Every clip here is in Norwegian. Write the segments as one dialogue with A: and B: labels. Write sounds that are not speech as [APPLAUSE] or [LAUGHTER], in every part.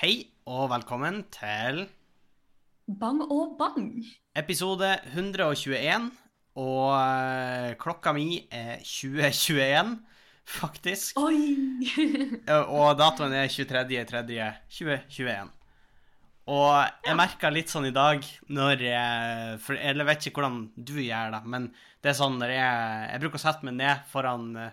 A: Hei og velkommen til
B: Bang og bang.
A: episode 121. Og eh, klokka mi er 2021, faktisk.
B: Oi! [LAUGHS]
A: Eh, Og datoen er 23.3.2021. Og jeg merka litt sånn i dag når jeg For jeg vet ikke hvordan du gjør det, men det er sånn når jeg Jeg bruker å sette meg ned foran eh,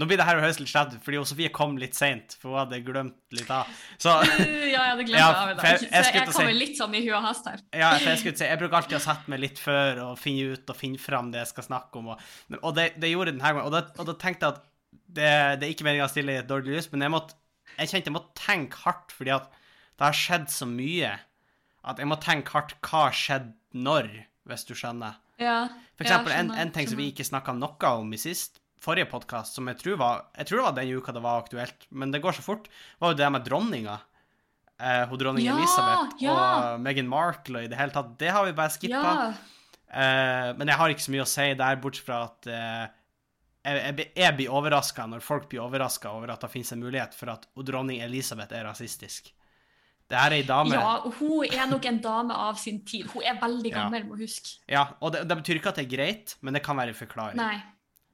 A: Nå blir det her høres litt slett fordi Sofie kom litt seint, for hun hadde glemt litt av. Så [LAUGHS]
B: ja, jeg hadde glemt
A: Ja,
B: det av i
A: for jeg- jeg
B: Så jeg
A: kommer si-
B: litt sånn i huet og hast her.
A: Ja, for jeg skulle si, jeg bruker alltid å sette meg litt før og finne ut og finne fram det jeg skal snakke om. Og, og det, det gjorde jeg denne gangen. Og da, og da tenkte jeg at det, det er ikke meningen å stille i et dårlig lys, men jeg, måtte, jeg kjente jeg måtte tenke hardt, fordi at det har skjedd så mye at jeg må tenke hardt hva skjedde når, hvis du skjønner.
B: Ja,
A: For eksempel en,
B: skjønner,
A: en ting som vi ikke snakka noe om i sist, forrige podkast, som jeg tror var Jeg tror det var den uka det var aktuelt, men det går så fort, var jo det med dronninga. Eh, hun dronning
B: Ja,
A: Elisabeth
B: ja.
A: og Meghan Markle og i det hele tatt. Det har vi bare skippa.
B: Ja,
A: Eh, men jeg har ikke så mye å si der, bortsett fra at eh, jeg, jeg, jeg blir overraska når folk blir overraska over at det finnes en mulighet for at dronning Elisabeth er rasistisk. Det her er ei dame
B: ja, hun er nok en dame av sin tid. Hun er veldig
A: Ja.
B: gammel, må huske.
A: Ja, og det, det betyr ikke at det er greit, men det kan være en forklaring.
B: Nei,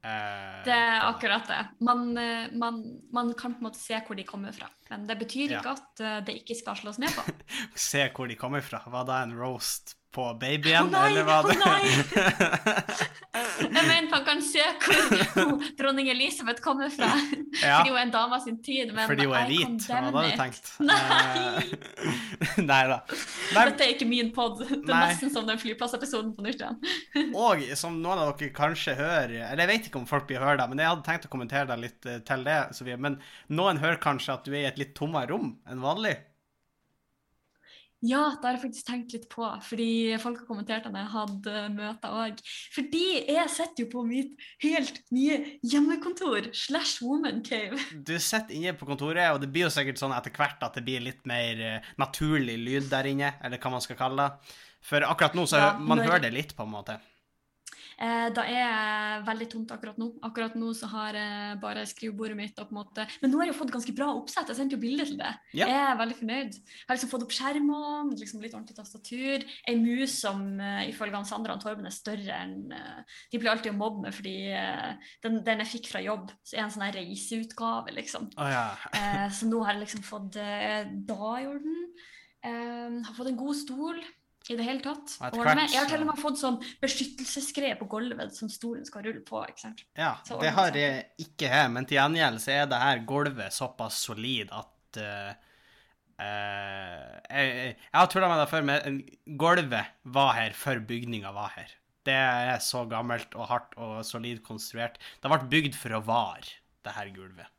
B: det er akkurat det. Man, eh, man, man kan på en måte se hvor de kommer fra. Men det betyr
A: Ja.
B: ikke at eh, det ikke skal slås ned på. [LAUGHS]
A: Se hvor de kommer fra. Var det en roast på babyen,
B: nei,
A: eller var det
B: å [LAUGHS] Jeg mener man kan se hvor dronning Elisabeth kommer fra.
A: Ja.
B: Fordi hun er en dame av sin tid. Men
A: Fordi hun er hvit, hva hadde du tenkt?
B: Nei!
A: Eh, [LAUGHS] Nei da. Nei,
B: Dette er ikke min pod. Det er
A: Nei.
B: nesten som den flyplassepisoden på nytt igjen. [LAUGHS]
A: Og som noen av dere kanskje hører Eller jeg vet ikke om folk blir hørt men jeg hadde tenkt å kommentere deg litt eh, til det. Sofie. Men noen hører kanskje at du er i et litt tommere rom enn vanlig.
B: Ja, det har jeg faktisk tenkt litt på, fordi folk har kommentert at jeg hadde møter òg. Fordi jeg sitter jo på mitt helt nye hjemmekontor slash woman cave.
A: Du sitter inne på kontoret, og det blir jo sikkert sånn etter hvert at det blir litt mer eh, naturlig lyd der inne, eller hva man skal kalle det. For akkurat nå så
B: Ja,
A: man
B: når-
A: hører det litt, på en måte.
B: Eh, da er jeg veldig tomt akkurat nå. Akkurat nå så har jeg bare skrivebordet mitt og på en måte Men nå har jeg jo fått ganske bra oppsett. Jeg sendte jo bilde til det.
A: Ja.
B: Jeg er veldig fornøyd. Jeg har liksom fått opp skjermene, liksom litt ordentlig tastatur. Ei mus som eh, ifølge Sandra og Torben er større enn eh, De blir alltid å mobbe med fordi den, den jeg fikk fra jobb, så er en sånn reiseutgave, liksom.
A: Oh, ja. [LAUGHS]
B: Eh, så nå har jeg liksom fått da i orden. Eh, har fått en god stol i det hele tatt.
A: Hvert
B: med. Jeg har til og med fått sånn beskyttelsesgreie på gulvet som stolen skal rulle på. ikke sant?
A: ja.
B: Så
A: Det har jeg ikke her, men til gjengjeld så er det her gulvet såpass solid at uh, uh, jeg, jeg har tulla med det før, men gulvet var her før bygninga var her. Det er så gammelt og hardt og solid konstruert. Det ble bygd for å vare, det her gulvet.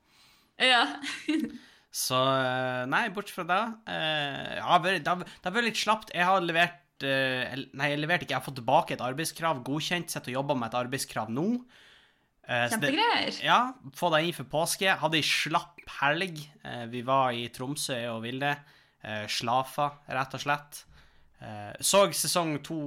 B: Ja. [LAUGHS]
A: Så eh, nei, bortsett fra det eh, ja, det har vært- det har vært litt slapt. Jeg har levert eh, Nei, jeg leverte ikke. Jeg har fått tilbake et arbeidskrav, godkjent. Sitter og jobber med et arbeidskrav nå. Eh, det-
B: Kjempegreier.
A: ja, få deg inn for påske. Hadde ei slapp helg. Vi var i Tromsø og Vilde. Slafa, rett og slett. Så sesong to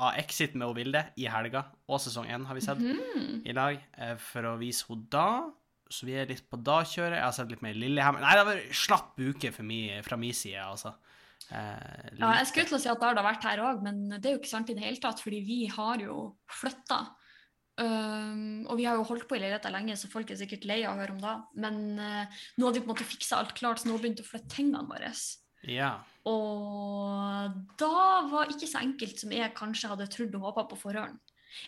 A: av Exit med Vilde i helga, og sesong én har vi sett
B: Mhm.
A: i lag, eh, for å vise henne da. Så vi er litt på da-kjøret. Jeg har sett litt mer Lillehammer. Nei, det har vært slapp uke for mi, fra min side, altså. Eh,
B: Ja, jeg skulle til å si at da har vært her òg, men det er jo ikke sant i det hele tatt, fordi vi har jo flytta. Um, og vi har jo holdt på i leiligheta lenge, så folk er sikkert lei av å høre om det. Men uh, nå hadde vi på en måte fiksa alt klart, så nå begynte vi å flytte tingene våre.
A: Ja.
B: Og da var ikke så enkelt som jeg kanskje hadde trodd og håpa på forhånd.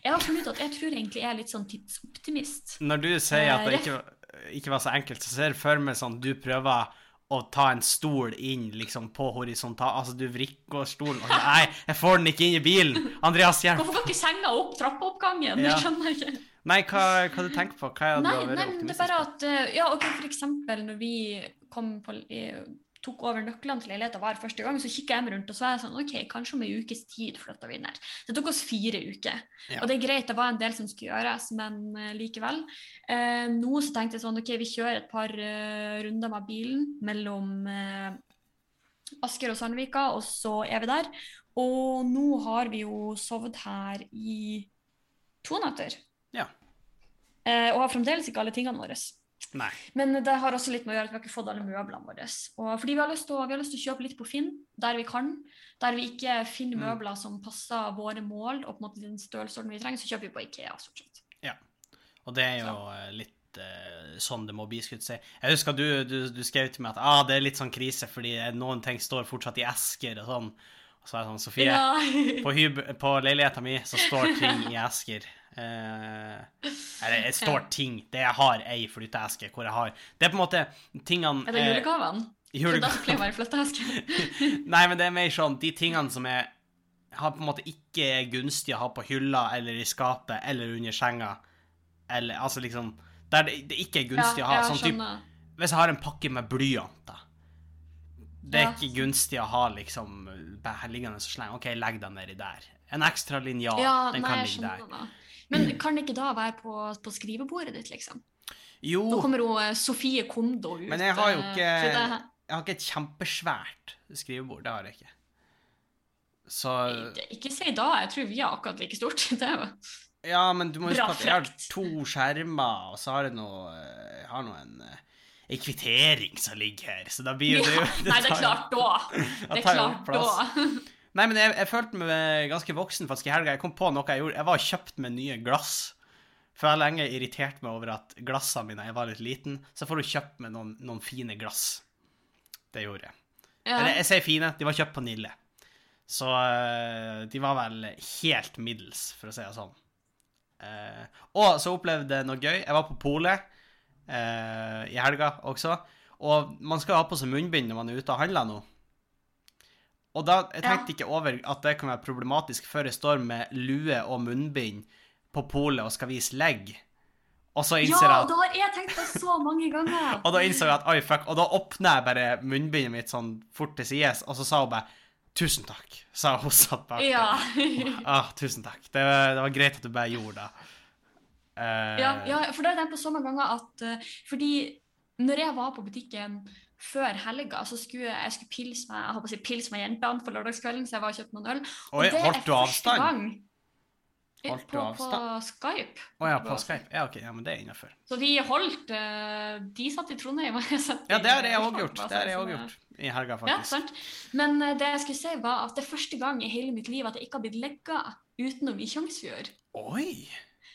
B: Jeg har funnet ut at jeg tror egentlig jeg er litt sånn tidsoptimist.
A: Når du sier at det
B: ikke
A: ikke, ikke var så enkelt, så ser jeg for meg sånn du prøver å ta en stol inn liksom på horisontal Altså, du vrikker stolen og [LAUGHS] Nei, jeg får den ikke inn i bilen! Andreas, hjelp!
B: Hvorfor går ikke senga opp trappeoppgangen?
A: Ja.
B: Det skjønner jeg ikke.
A: Nei, hva, hva du tenker på? Hva er det
B: Nei,
A: du har vært
B: men det er
A: optimistisk
B: bare
A: på?
B: at eh, Ja, ok, for eksempel når vi kom på tok over nøklene til leiligheten hver første gang, så kikka jeg meg rundt og så var jeg sånn OK, kanskje om ei ukes tid flytter vi inn her. Det tok oss fire uker.
A: Ja.
B: Og det er greit, det var en del som skulle gjøres, men eh, likevel. Eh, nå så tenkte jeg sånn OK, vi kjører et par uh, runder med bilen mellom uh, Asker og Sandvika, og så er vi der. Og nå har vi jo sovet her i to netter.
A: Ja.
B: Eh, og har fremdeles ikke alle tingene våre.
A: Nei.
B: Men det har også litt med å gjøre at vi har ikke fått alle møblene våre. Og fordi vi har, å, vi har lyst til å kjøpe litt på Finn, der vi kan. Der vi ikke finner
A: Mm.
B: møbler som passer våre mål og på en måte den størrelsesorden vi trenger, så kjøper vi på Ikea. stort sett.
A: Og det er jo så. litt eh, sånn det må bli, skulle jeg si. Jeg husker du, du, du skrev til meg at ah, det er litt sånn krise fordi noen ting står fortsatt i esker og sånn. Og så er det sånn, Sofie,
B: Ja. [LAUGHS]
A: på, på leiligheten min så står ting i esker. Eh, eller det står ting. Det jeg har ei flytteeske hvor jeg har Det er på en måte tingene
B: Er det
A: eh,
B: julegavene? Da
A: julegave-
B: det bare pleier å være flytteeske. [LAUGHS]
A: Nei, men det er mer sånn de tingene som er har på en måte ikke er gunstig å ha på hylla eller i skapet eller under senga. Eller altså liksom Der det, det ikke er gunstig å ha. sånn
B: type.
A: Hvis jeg har en pakke med blyanter Det er
B: Ja.
A: ikke gunstig å ha liksom liggende så slenge. OK, legg den nedi der. En ekstra linjal,
B: Ja,
A: den
B: nei,
A: kan ligge der.
B: det. Men kan det ikke da være på, på skrivebordet ditt, liksom?
A: Jo,
B: Nå kommer hun eh, Sofie Kondo ut.
A: men jeg har jo
B: eh,
A: ikke Jeg har ikke et kjempesvært skrivebord. Det har jeg ikke. Så
B: Ikke si da, jeg tror vi har akkurat like stort. [LAUGHS] Det er jo
A: Ja, men du må huske at jeg har to skjermer, og så har jeg noe eh, Jeg har nå en en kvittering som ligger her, så da blir jo det jo
B: Nei, det er klart [LAUGHS] da Det er klart da. [LAUGHS]
A: Nei, men jeg, jeg følte meg ganske voksen faktisk i helga. Jeg kom på noe jeg gjorde. Jeg var og kjøpt meg nye glass. For jeg har lenge irritert meg over at glassene mine Jeg var litt liten, så får du kjøpt meg noen, noen fine glass. Det gjorde jeg.
B: Ja.
A: Eller jeg sier fine, de var kjøpt på Nille. Så eh, de var vel helt middels, for å si det sånn. Eh, og så opplevde jeg noe gøy. Jeg var på polet eh, i helga også. Og man skal ha på seg munnbind når man er ute og handler nå. Og da, jeg tenkte ikke over at det kan være problematisk før jeg står med lue og munnbind på polet og skal vise legg. Og så innser
B: ja,
A: jeg at
B: da har jeg tenkt på så mange ganger. [LAUGHS]
A: og da innså jeg at oi, fuck. Og da åpner jeg bare munnbindet mitt sånn fort til sides, og så sa hun bare tusen takk. Sa hun [LAUGHS] satt bak
B: Ja. [LAUGHS]
A: Ah, tusen takk. Det, var- det var greit at du bare gjorde det. Uh...
B: ja, ja, for da har jeg tenkt på så mange ganger at uh, Fordi når jeg var på butikken før helga, så skulle jeg, jeg skulle pilse meg jeg håper å si pilse meg jentene på lørdagskvelden, så jeg var og kjøpte noen øl. Og
A: Oi,
B: det er første
A: avstand?
B: gang- på,
A: avstand?
B: På Skype.
A: Å ja, på Skype. Ja, ok. Ja, men det er innafor.
B: Så vi holdt eh, De satt i Trondheim, og jeg satt
A: Ja, det har jeg òg gjort. Det har jeg òg gjort. I helga,
B: Ja,
A: faktisk.
B: sant. Men eh, det jeg skulle si, var at det er første gang i hele mitt liv at jeg ikke har blitt legga utenom i Tjongsfjord.
A: Oi!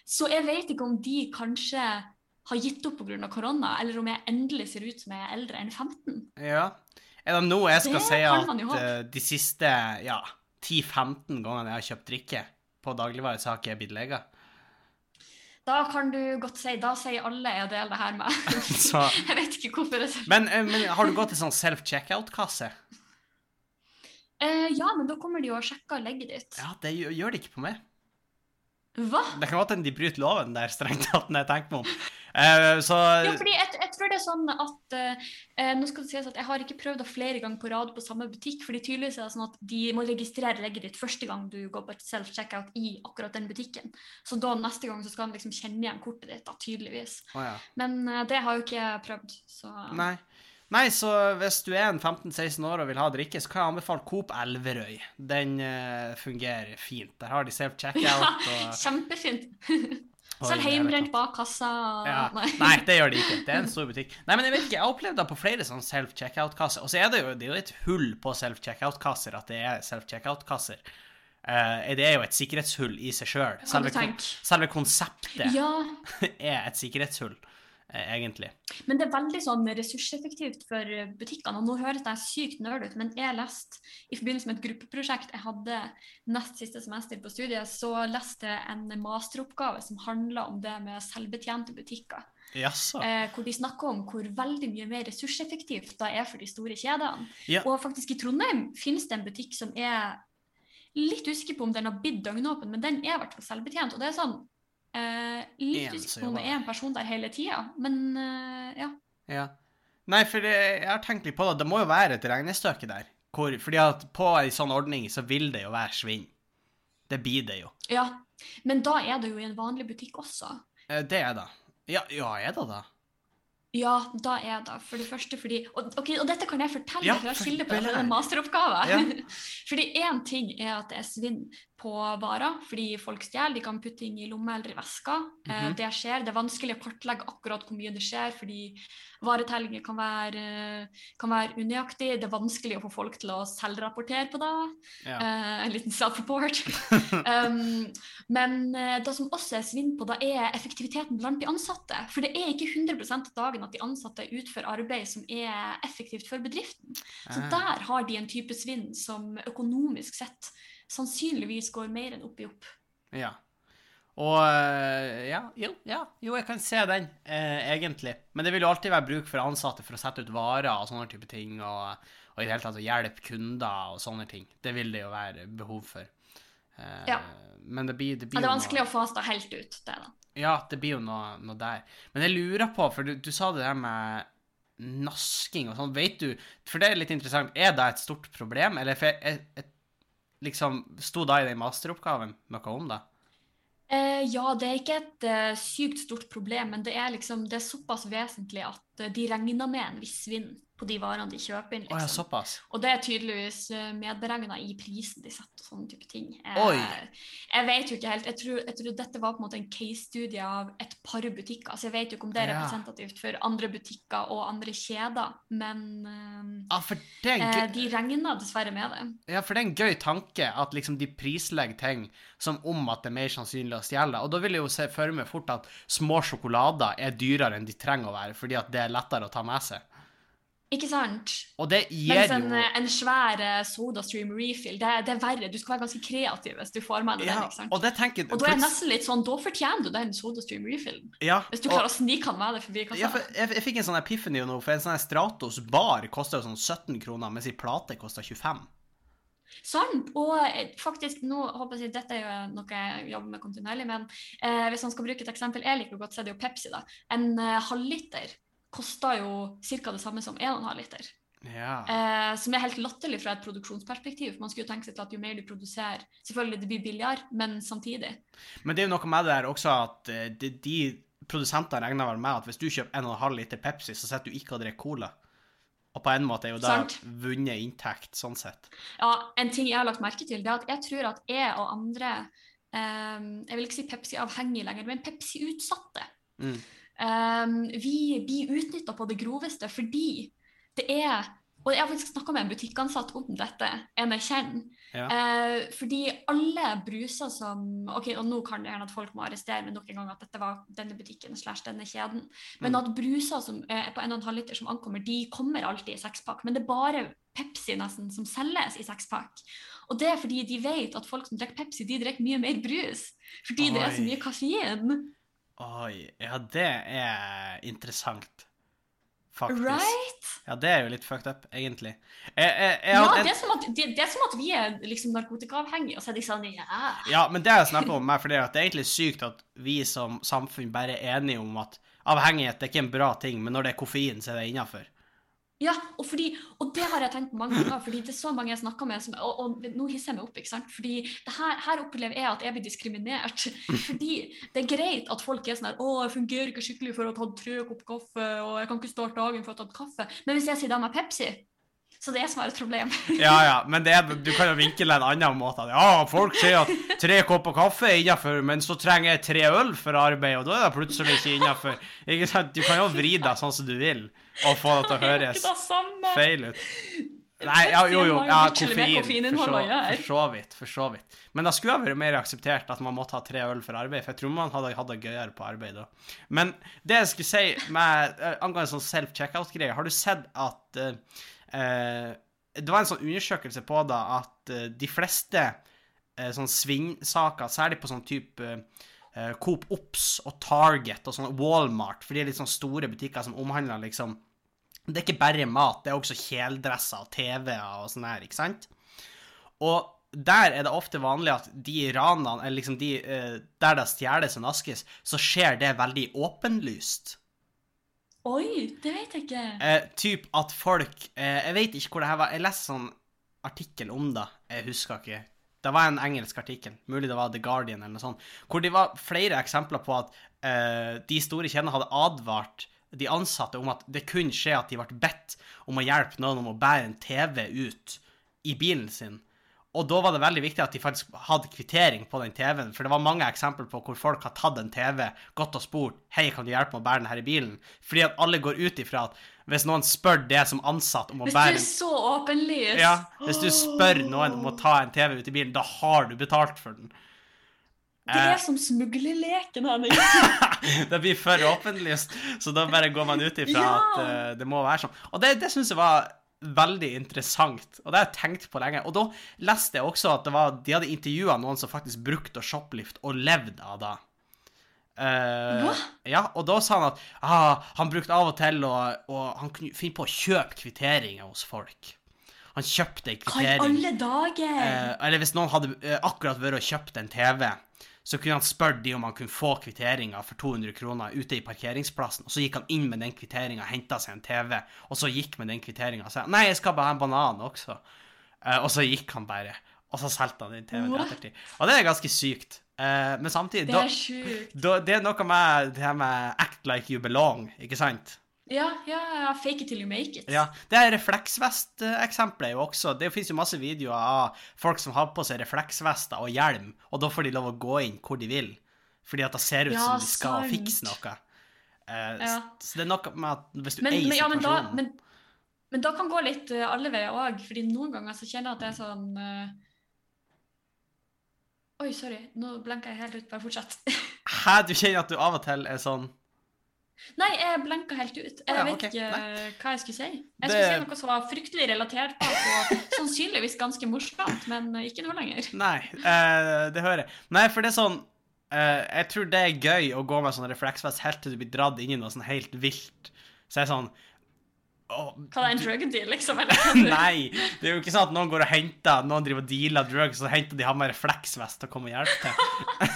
B: Så jeg vet ikke om de kanskje har gitt opp pga. korona, eller om jeg endelig ser ut som jeg er eldre enn 15.
A: Ja. Er det nå jeg skal
B: Det
A: si at eh, de siste ja, 10-15 gangene jeg har kjøpt drikke på dagligvare, så har ikke jeg blitt lege?
B: Da kan du godt si Da sier alle jeg deler det her med. [LAUGHS]
A: Så [LAUGHS]
B: Jeg vet ikke hvorfor. Jeg...
A: Men, eh, men har du gått til sånn self-checkout-kasse?
B: Uh, ja, men da kommer de jo og sjekker legget ditt.
A: Ja, det gjør, de ikke på meg.
B: Hva?
A: Det kan godt hende de bryter loven der, strengt tatt, når jeg tenker meg om. Uh, så
B: Ja, fordi jeg, jeg tror det er sånn at eh, Nå skal det sies at jeg har ikke prøvd det flere ganger på rad på samme butikk, fordi tydeligvis er det sånn at de må registrere legget ditt første gang du går på et self-checkout i akkurat den butikken. Så da neste gang så skal han liksom kjenne igjen kortet ditt, da, tydeligvis.
A: Oh, ja.
B: Men uh, det har jo ikke jeg prøvd, så
A: Nei. Nei, så hvis du er en 15-16 år og vil ha drikke, så kan jeg anbefale Coop Elverøy. Den uh, fungerer fint. Der har de self-checkout og
B: Kjempefint. Selv hjemmebrent bak kassa.
A: Ja.
B: Nei.
A: Nei, det gjør de ikke. Det er en [LAUGHS] stor butikk. Nei, men jeg vet ikke, jeg har opplevd det på flere sånn self-checkout-kasser. Og så er det jo, det er jo et hull på self-checkout-kasser at det er self-checkout-kasser. Uh, det er jo et sikkerhetshull i seg sjøl.
B: Selv.
A: Selve, kon selve konseptet
B: Ja, [LAUGHS]
A: er et sikkerhetshull, egentlig.
B: men det er veldig sånn ressurseffektivt for butikkene. Og nå høres jeg sykt nerd ut, men jeg leste i forbindelse med et gruppeprosjekt jeg hadde nest siste semester på studiet, så leste jeg en masteroppgave som handla om det med selvbetjente butikker.
A: Jaså.
B: Eh, hvor de snakker om hvor veldig mye mer ressurseffektivt det er for de store kjedene.
A: Ja.
B: Og faktisk i Trondheim finnes det en butikk som er litt usikker på om den har blitt døgnåpen, men den er i hvert fall selvbetjent. Og det er sånn eh, om det er en person der hele tida, men eh, ja.
A: Ja. Nei, for det, jeg har tenkt litt på det. Det må jo være et regnestykke der. Hvor, fordi at på ei sånn ordning så vil det jo være svinn. Det blir det jo.
B: ja. Men da er det jo i en vanlig butikk også.
A: Eh, Det er det. Ja, ja er det det?
B: Ja, da er det. For det første fordi Og, okay, og dette kan jeg fortelle,
A: Ja,
B: for jeg skylder på det.
A: vel
B: det er en masteroppgave.
A: Ja.
B: fordi én ting er at det er svinn på varer, fordi folk stjeler. De kan putte ting i lomme eller i veska. Mm
A: -hmm.
B: Det skjer. Det er vanskelig å kartlegge akkurat hvor mye det skjer, fordi varetellinger kan være, kan være unøyaktig. Det er vanskelig å få folk til å selvrapportere på det.
A: Ja.
B: Eh, en liten self-report. [LAUGHS] um, men eh, det som også er svinn på, det er effektiviteten blant de ansatte. For det er ikke 100 av dagen at de ansatte utfører arbeid som er effektivt for bedriften. Så
A: Ah.
B: der har de en type svinn som økonomisk sett sannsynligvis går mer enn opp i opp.
A: Ja. Og eh, ja, jo, ja, jo, jeg kan se den, eh, egentlig. Men det vil jo alltid være bruk for ansatte for å sette ut varer og sånne type ting, og, og i det hele tatt å hjelpe kunder og sånne ting. Det vil det jo være behov for. Eh,
B: Ja.
A: Men det blir, det
B: Ja, det er vanskelig
A: noe,
B: å fase da helt ut. det da.
A: Ja, det blir jo noe, noe der. Men jeg lurer på, for du, du sa det der med nasking og sånn, vet du For det er litt interessant, er det et stort problem, eller for jeg, jeg, jeg, liksom Sto da i den masteroppgaven noe om det?
B: Eh, ja, det er ikke et eh, sykt stort problem, men det er, liksom, det er såpass vesentlig at eh, de regner med en viss vind på de varene de kjøper inn.
A: Ja,
B: Liksom.
A: såpass.
B: Og det er tydeligvis uh, medberegna i prisen de setter og sånne type ting. Eh,
A: Oi.
B: Jeg vet jo ikke helt. Jeg tror, jeg tror dette var på en måte en case-studie av et par butikker. Så jeg vet jo ikke om det er representativt for andre butikker og andre kjeder, men eh,
A: Ja,
B: eh,
A: gøy,
B: de regner dessverre med det.
A: ja, for det er en gøy tanke at liksom de prislegger ting som om at det er mer sannsynlig å stjele. Og da vil jeg jo se for meg fort at små sjokolader er dyrere enn de trenger å være, fordi at det lettere å ta med seg.
B: Ikke sant?
A: Og det gir
B: Mens en, jo... en svær eh, SodaStream refill, det, det er verre. Du skal være ganske kreativ hvis du får med deg
A: ja,
B: den. ikke sant?
A: Og det tenker
B: Og da er det nesten litt sånn, da fortjener du den SodaStream refillen.
A: ja,
B: Hvis du
A: og-
B: klarer å snike han med deg forbi kassa.
A: ja, for jeg, jeg fikk en sånn epiphany nå, for en sånn Stratos bar koster sånn 17 kroner, mens ei plate koster 25.
B: Sant. Og eh, faktisk, nå håper jeg at dette er jo noe jeg jobber med kontinuerlig, men eh, hvis man skal bruke et eksempel jeg liker godt, så er det jo Pepsi. da. En eh, halvliter koster jo ca. det samme som 1,5 liter.
A: Ja.
B: Eh, som er helt latterlig fra et produksjonsperspektiv. Man skulle jo tenke seg til at jo mer du produserer Selvfølgelig det blir billigere, men samtidig.
A: Men det er jo noe med det der også at eh, de, de produsentene regner vel med at hvis du kjøper 1,5 liter Pepsi, så sitter du ikke og drikker cola. Og på en måte er jo det
B: Sant.
A: vunnet inntekt, sånn sett.
B: Ja, En ting jeg har lagt merke til, det er at jeg tror at jeg og andre eh, Jeg vil ikke si Pepsi-avhengige lenger, men Pepsi-utsatte.
A: Mm.
B: Um, vi blir utnytta på det groveste fordi det er Og jeg har faktisk snakka med en butikkansatt om dette, en jeg kjenner.
A: Ja.
B: Eh, fordi alle bruser som Ok, og nå kan det gjerne at folk må arrestere meg nok en gang at dette var denne butikken slash denne kjeden. Men
A: Mm.
B: at bruser som er på 1,5 liter som ankommer, de kommer alltid i sekspakk. Men det er bare Pepsi nesten som selges i sekspakk. Og det er fordi de vet at folk som drikker Pepsi, de drikker mye mer brus. Fordi det er så mye koffein.
A: Oi, ja, det er interessant. Faktisk.
B: Right?
A: Ja, det er jo litt fucked up, egentlig. Jeg, jeg, jeg,
B: Ja, det er, som at, det, det er som at vi er liksom narkotikaavhengige, og så er de sånn ja.
A: Ja, men det jeg snakker om meg, for det er egentlig sykt at vi som samfunn bare er enige om at avhengighet er ikke en bra ting, men når det er koffein, så er det innafor.
B: Ja, og, fordi, og det har jeg tenkt mange ganger, fordi det er så mange jeg snakker med som, og, og nå hisser jeg meg opp, ikke sant? Fordi det her, her opplever jeg at jeg blir diskriminert. [LAUGHS] Fordi det er greit at folk er sånn her, å, jeg fungerer ikke skikkelig for å ha tatt tre kopp kaffe, og jeg kan ikke starte dagen for å ha tatt kaffe. Men hvis jeg sier da med Pepsi, så det er som er et problem. [LAUGHS]
A: Ja, ja, men det du kan jo vinkle det en annen måte. Ja, folk sier at tre kopper kaffe er innafor, men så trenger jeg tre øl for arbeid, og da er det plutselig ikke innafor. Ikke sant? Du kan jo vri deg sånn som du vil, og få det til å høres feil ut. Nei, ja, jo, jo. Ja, koffein. For så, for så vidt. For så vidt. Men da skulle ha vært mer akseptert at man måtte ha tre øl for arbeid, for jeg tror man hadde hatt det gøyere på arbeid da. Men det jeg skulle si med eh, angående sånn self-checkout-greier, har du sett at uh, uh, Det var en sånn undersøkelse på da at uh, de fleste sånn svingsaker, særlig på sånn type Coop Ops og Target og sånn Walmart, for de er litt sånn store butikker som omhandler liksom Det er ikke bare mat, det er også kjeledresser og TV-er og sånn her, ikke sant? Og der er det ofte vanlig at de ranene, eller liksom de eh, Der det stjeles og naskes, så skjer det veldig åpenlyst.
B: Oi, det vet jeg ikke.
A: Eh, typ at folk eh, Jeg vet ikke hvor det her var. Jeg leste sånn artikkel om det. Jeg husker ikke. Det var en engelsk artikkel, mulig det var The Guardian eller noe sånt, hvor det var flere eksempler på at eh, de store kjedene hadde advart de ansatte om at det kunne skje at de ble bedt om å hjelpe noen om å bære en TV ut i bilen sin. Og da var det veldig viktig at de faktisk hadde kvittering på den TV-en, for det var mange eksempler på hvor folk har tatt en TV, gått og spurt hei, kan du hjelpe meg å bære den her i bilen, fordi at alle går ut ifra at hvis noen spør det som ansatt om å
B: Hvis du er så åpenlys.
A: ja, Hvis du spør noen om å ta en TV ut i bilen, da har du betalt for den.
B: Det
A: Eh.
B: er som smuglerleken, Henning. [LAUGHS]
A: det blir for åpenlyst, så da bare går man ut ifra
B: Ja.
A: at uh, det må være sånn. Og det, det syns jeg var veldig interessant, og det har jeg tenkt på lenge. Og da leste jeg også at det var, de hadde intervjua noen som faktisk brukte shoplift og levde av det.
B: Uh?
A: Ja, og da sa han at ah, han brukte av og til å og han kunne finne på å kjøpe kvitteringer hos folk. Han kjøpte ei
B: Hva i alle dager?
A: Uh, eller hvis noen hadde eh, akkurat vært og kjøpt en TV, så kunne han spørre de om han kunne få kvitteringa for 200 kroner ute i parkeringsplassen. Og så gikk han inn med den kvitteringa, henta seg en TV, og så gikk med den kvitteringa og sa nei, jeg skal bare ha en banan også. Uh, og så gikk han bare. Og så solgte han den TV-en i ettertid. Og det er ganske sykt. Uh, men samtidig
B: det er sjukt.
A: da, Det er noe med det her med act like you belong, ikke sant?
B: Ja, ja, ja, fake it till you make it.
A: Ja, Det er refleksvest-eksempelet jo også Det finnes jo masse videoer av folk som har på seg refleksvester og hjelm, og da får de lov å gå inn hvor de vil, fordi at det ser ut
B: Ja,
A: som de skal
B: sant.
A: fikse noe. Eh,
B: Ja.
A: Så det er noe med at hvis du
B: Men,
A: eier
B: ja, men, da,
A: situasjonen
B: men, men da kan gå litt eh, alle veier òg, fordi noen ganger så kjenner jeg at det er sånn uh, Oi, sorry, nå blenka jeg helt ut. Bare fortsett. [LAUGHS]
A: Hæ, du kjenner at du av og til er sånn
B: Nei, jeg blenka helt ut. Jeg
A: ja,
B: vet
A: okay.
B: ikke
A: Nei.
B: hva jeg skulle si. Jeg
A: Det-
B: skulle si noe som var fryktelig relatert og sannsynligvis ganske morsomt, men ikke noe lenger.
A: Nei, uh, det hører jeg. Nei, for det er sånn uh, Jeg tror det er gøy å gå med sånn refleksvest helt til du blir dratt inn i noe sånn helt vilt. Så jeg er sånn å,
B: Hva er en drug deal, liksom? [LAUGHS]
A: Nei, det er jo ikke sånn at noen går og henter Noen driver og dealer drugs, og så henter de han med refleksvest og kommer og hjelper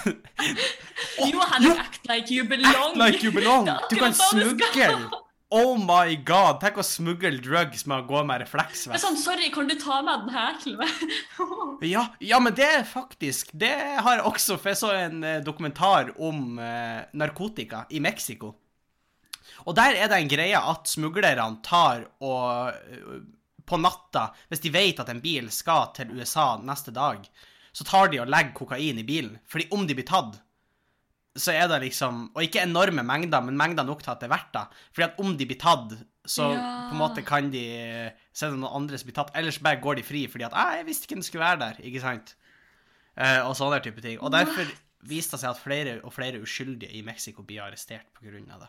A: til. [LAUGHS]
B: Jo, Henrik, act like you belong.
A: Act like you belong! Du kan smugle! Oh my god! Tenk å smugle drugs med å gå med refleksvest.
B: sånn, sorry, kan du ta med den her til meg? [LAUGHS]
A: Ja, ja, men det er faktisk Det har jeg også, for jeg så en eh, dokumentar om eh, narkotika i Mexico. Og der er det en greie at smuglerne tar og På natta, hvis de vet at en bil skal til USA neste dag, så tar de og legger kokain i bilen. Fordi om de blir tatt, så er det liksom Og ikke enorme mengder, men mengder nok til at det er verdt det. Fordi at om de blir tatt, så
B: Ja.
A: på en måte kan de Så er det noen andre som blir tatt. Ellers bare går de fri fordi at «Ah, 'Jeg visste ikke den skulle være der', ikke sant? Uh, og sånne type ting. Og derfor viste det seg at flere og flere uskyldige i Mexico blir arrestert av det.